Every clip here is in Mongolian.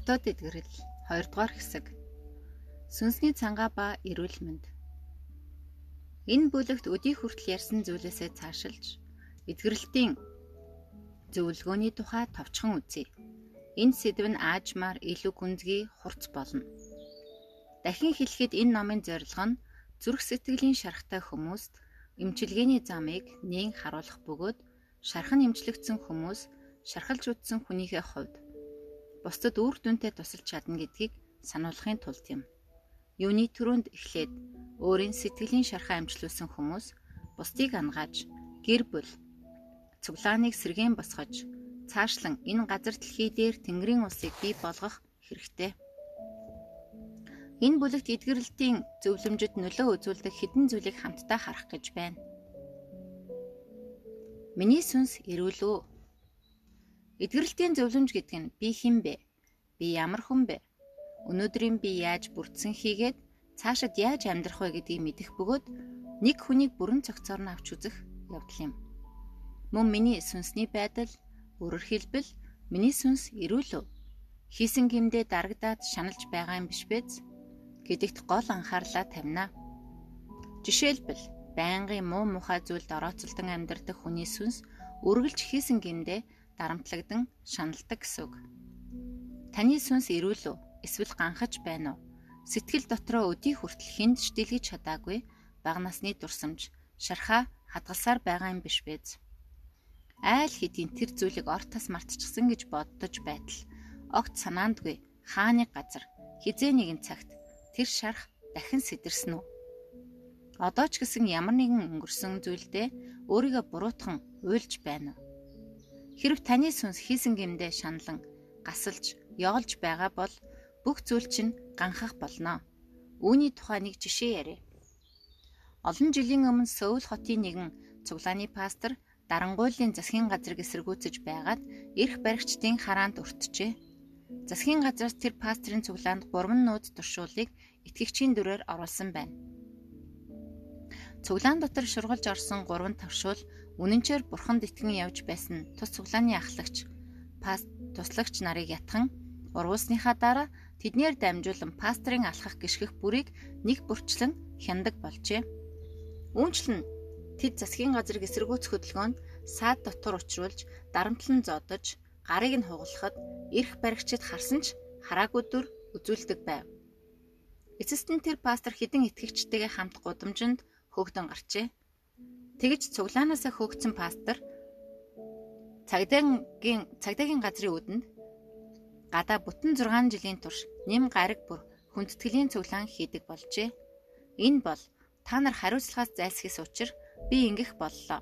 Дотоод эдгэрэл 2 дугаар хэсэг. Сүнсний цангаа ба эрүүл мэнд. Энэ бүлэгт өдий хүртэл ярьсан зүйлээсээ цаашилж эдгэрэлтийн зөвлөгөөний тухай товчхон үзье. Энэ сэдв нь аажмаар илүү гүнзгий хурц болно. Дахин хэлэхэд энэ номын зорилго нь зүрх сэтгэлийн шарахтай хүмүүст эмчилгээний замыг нээн харуулах бөгөөд шархан эмчлэгдсэн хүмүүс шархалж үтсэн хүнийхээ хувьд бусдад үр дүнтэй тусалж чадна гэдгийг сануулахын тулд юм. Юуны төрөнд эхлээд өөрийн сэтгэлийн шархаа амжилуулсан хүмүүс бусдыг ангааж гэр бүл цуглааныг сэргээн босгож цаашлан энэ газар дэлхий дээр Тэнгэрийн улсыг бий болгох хэрэгтэй. Энэ бүлэгт эдгэрэлтийн зөвлөмжөд нөлөө үзүүлдэг хэдэн зүйлийг хамтдаа харах гэж байна. Миний сүнс эрүүлөө. Эдгэрэлтийн зөвлөмж гэдэг нь би хэн бэ? Би ямар хүн бэ? Өнөөдрийн би яаж бүрдсэн хийгээд цаашид яаж амьдрах вэ гэдгийг мэдэх бөгөөд нэг хүнийг бүрэн цогцоор нь авч үзэх явдал юм. Мөн миний сүнсний байдал, өөрөөр хэлбэл миний сүнс эрүүлв. Хийсэн гимдээ дарагдаад шаналж байгаа юм биш бэз? гэдэгт гол анхаарлаа тавина. Жишээлбэл байнгын муу мухай зүйлд орооцолдон амьдардаг хүний сүнс үргэлж хийсэн гимдээ дарамтлагдан шаналдаг гэсэн үг. Таны сүнс эрүүл үү? Эсвэл ганхаж байна уу? Сэтгэл дотроо өдий хүртэл хүнд ч дэлгэж чадаагүй бага насны дурсамж, шархаа хадгалсаар байгаа юм биш бэз. Айл хэдийн тэр зүйлийг ортос мартчихсан гэж боддож байтал огт санаандгүй хааны газар хизээ нэгэн цагт тэр шарх дахин сэтэрсэн үү? Одоо ч гэсэн ямар нэгэн өнгөрсөн зүйлдээ өөрийгөө буруутхан уйлж байна уу? Хэрв таны сүнс хийсэн гимдээ шаналан гасалж, ёолж байгаа бол бүх зүйл чинь ганхах болно. Үүний тухай нэг жишээ яриа. Олон жилийн өмнө Сөүл хотын нэгэн цуглааны пастор дарангуйлын засгийн газрыг эсэргүүцэж байгаад эрх баригчдын хараанд өртжээ. Засгийн газраас тэр пастрын цуглаанд 3 нууц туршуулыг итгэгчийн дүрээр оруулсан байна. Цуглаан дотор шургалж орсон 3 тавшуул үнэнчээр бурханд итгэн явж байсан тус цуглааны ахлагч паст туслагч нарыг ятхан урвуулсныхаа дараа Тэднэр дамжуулан пастрын алхах гიშгэх бүрийг нэг бүрчлэн хяндаг болжээ. Үүнчлэн тэд засгийн газрыг эсэргүүцэх хөдөлгөөнд саад дотор учруулж дарамтлан зодож гарыг нь хугалахад эрх баригчид харсан ч хараагүй дүр үзүүлдэг байв. Эцэст нь тэр пастор хідэн итгэгчтэйгээ хамт гудамжинд хөөгдөн гарчээ. Тэгж цуглаанаасаа хөөгдсөн пастор цагдаагийн цагдаагийн газрын үүдэнд гадаа бүтэн 6 жилийн турш нэм гараг бүр хүндэтгэлийн цуглаан хийдэг болжээ. Энэ бол та нар хариуцлагаас зайлсхийс учраа би ингэх боллоо.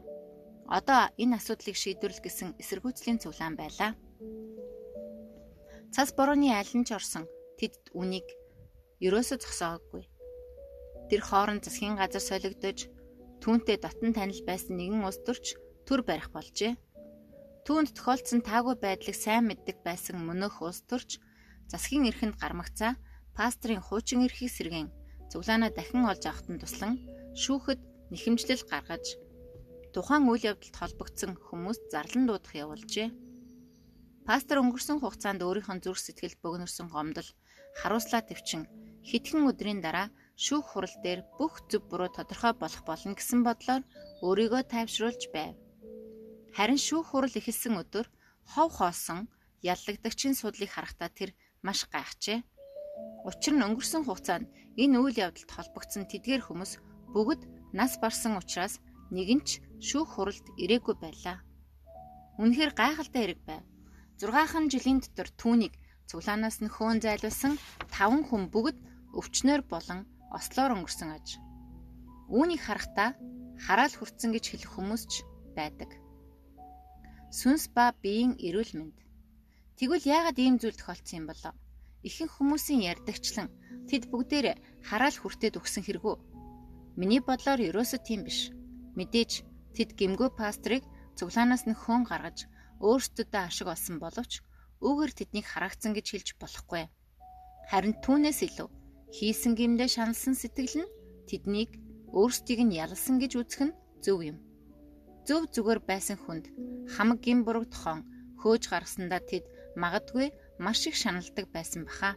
Одоо энэ асуудлыг шийдвэрлэх гэсэн эсэргүүцлийн цуглаан байлаа. Цас борооны аль нь ч орсон тэд үнийг ерөөсө зогсоогоогүй. Тэр хооронд засгийн газар солигдож түүнтэй дотн танил байсан нэгэн ус төрч төр барих болжээ. Түүнд тохиолдсон таагүй байдлыг сайн мэддэг байсан мөнөх улс төрч засгийн эрхэнд гармагцаа пастрын хуучин эрхийг сэргэн цуглаанаа дахин олж авахтан туслан шүүхэд нэхэмжлэл гаргаж тухайн үйл явдалд холбогдсон хүмүүст зарлан дуудах явуулжээ. Пастор өнгөрсөн хугацаанд өөрийнхөө зүрх сэтгэлд бөгнөрсөн гомдол харуулслаа төвчин хэдхэн өдрийн дараа шүүх хурал дээр бүх зөв буруу тодорхой болох болно гэсэн бодлоор өөрийгөө тайвшруулж байв. Харин шүүх хурал эхэлсэн өдөр хов хоосон яллагдагчийн судлыг харахтаа тэр маш гайхжээ. Учир нь өнгөрсөн хугацаанд энэ үйл явдалд холбогдсон тэдгээр хүмүүс бүгд нас барсан учраас нэгэн ч шүүх хуралд ирээгүй байлаа. Үнэхээр гайхалтай хэрэг байв. 6хан жилийн дотор түүнийг цуглаанаас нь хөөн зайлуулсан 5 хүн бүгд өвчнөр болон ослоор өнгөрсөн аж. Үүнийг харахтаа хараал хүртсэн гэж хэлэх хүмүүс ч байдаг сүнс ба биеийн эрүүл мэнд. Тэгвэл яагаад ийм зүйл тохиолдсон юм болоо? Ихэнх хүмүүсийн ярдагчлан тэд бүгдээр хараал хүртээд өгсөн хэрэггүй. Миний бодлоор ерөөсөө тийм биш. Мэдээж тэд гимгөө пастрыг цуглаанаас нь хөөн гаргаж өөрсдөдөө ашиг олсон боловч үүгээр тэднийг хараагцсан гэж хэлж болохгүй. Харин түүнээс илүү хийсэн гимдээ шаналсан сэтгэл нь тэднийг өөрсдийг нь ялсан гэж үзэх нь зөв юм зөв зүгээр байсан хүнд хамаг гин буруу тохон хөөж гаргасандаа тэд магадгүй маш их шаналдаг байсан баха.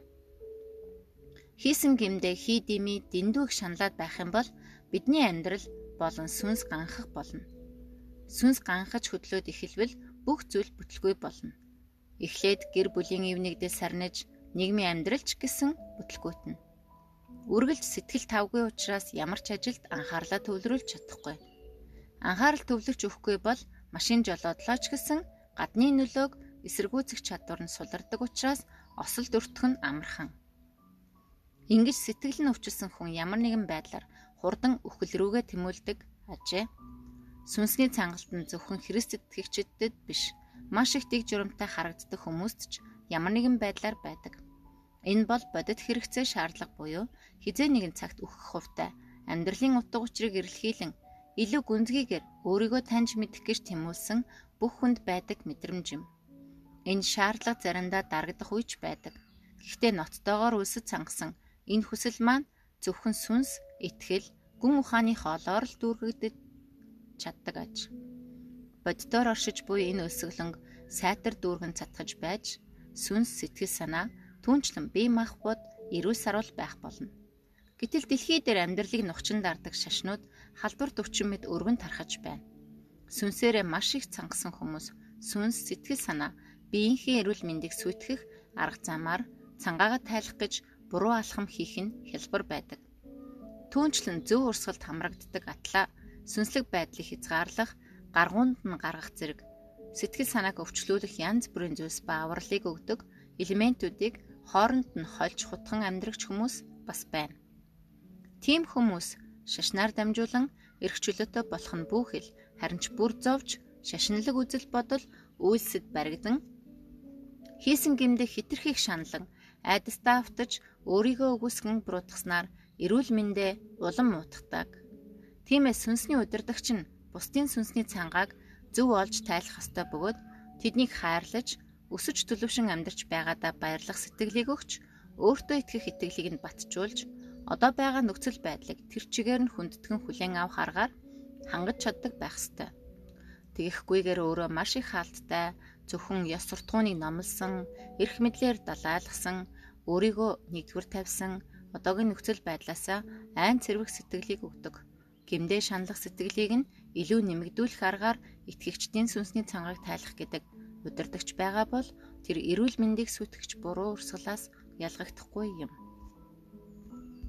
Хийсэн гимдээ хий дими дэндүү их шаналаад байх юм бол бидний амьдрал болон сүнс ганхах болно. Сүнс ганхаж хөдлөөд эхэлвэл бүх зүйл бүтлгүй болно. Эхлээд гэр бүлийн ивнэгдээ сарниж нийгмийн амьдралч гэсэн бүтлгүүтнэ. Үргэлж сэтгэл тавгүй учраас ямар ч ажилд анхаарлаа төвлөрүүлж чадахгүй. Анхаарал төвлөрч өгөхгүй бол машин жолоодлоо ч гэсэн гадны нөлөөг эсэргүүцэх чадвар нь сулардаг учраас осол дөртөх нь амархан. Ингиж сэтгэл нь өвчлсөн хүн ямар нэгэн байдлаар хурдан үхэл рүүгээ тэмүүлдэг ажээ. Сүнсний цангалт нь зөвхөн Христэд итгэгчдэд биш, маш их дэг журамтай харагддаг хүмүүст ч ямар нэгэн байдлаар байдаг. Энэ бол бодит хэрэгцээ шаардлага буюу хизээ нэгэн цагт үхэх хувтай амьдралын утга учирыг эрэлхийлэн илүү гүнзгийгээр өөрийгөө таньж мэдэх гэж тэмүүлсэн бүх хүнд байдаг мэдрэмж юм. Энэ шаардлага заримдаа дарагдах үеч байдаг. Гэхдээ ноцтойгоор үлсэж цангасан энэ хүсэл маань зөвхөн сүнс, итгэл, гүн ухааны хоолоор л дүүргэгдэж чаддаг аж. Боддоор оршиж буй энэ өсөглөнг сайтар дүүргэн цатгаж байж сүнс сэтгэл санаа түнчлэн бие махбод эрүүл саруул байх болно. Гэтэл дэлхий дээр амьдралыг нухчин дардаг шашнууд халдвар 40 мэд өргөн тархаж байна. Сүнсээрээ маш их цангасан хүмүүс сүнс сэтгэл санаа биеийнхээ эрүүл мэндийг сүйтгэх арга замаар цангаагаа тайлах гэж буруу алхам хийх нь хялбар байдаг. Түүнчлэн зөв урсгалд хамрагддаг атлаа сүнслэг байдлыг хязгаарлах, гаргуунд нь гаргах зэрэг сэтгэл санааг өвчлүүлэх янз бүрийн зүйлс ба авралыг өгдөг элементүүдийг хооронд нь хольж хутган амьдрагч хүмүүс бас байна. Тим хүмүүс шашнаар дамжуулан эрх чөлөөтэй болох нь бүхэл харин ч бүр зовж шашинлаг үзэл бодол үйлсэд баригдан Хийсэн гимдээ хитрхийг шаналан айдастаа автаж өөрийгөө үгүйсгэн буруутгаснаар эрүүл мэндэ улам муутгадаг. Тиймээс сүнсний удирдагч нь бусдын сүнсний цангааг зөв олж тайлах ёстой бөгөөд тэднийг хайрлаж өсөж төлөвшин амьдарч байгаадаа баярлах сэтгэлийг өгч өөртөө итгэх итгэлийг нь батжуулж одоо байгаа нөхцөл байдлыг тэр чигээр нь хүндэтгэн хүлээн авах аргаар хангаж чаддаг байх ёстой. Тэгэхгүйгээр өөрөө маш их хаалттай зөвхөн ёс суртахууныг номлосон, эрх мэдлэр далаалгасан, өөрийгөө нэгдүгür тавьсан одоогийн нөхцөл байдлаасаа айн цэрвэг сэтгэлийг өгдөг. Гэмдээ шаналх сэтгэлийг нь илүү нэмэгдүүлэх аргаар итгэгчдийн сүнсний цангааг тайлах гэдэг удирдахч байгаа бол тэр эрүүл мэндийг сүйтгэж буруу урсгалаас ялгахдахгүй юм.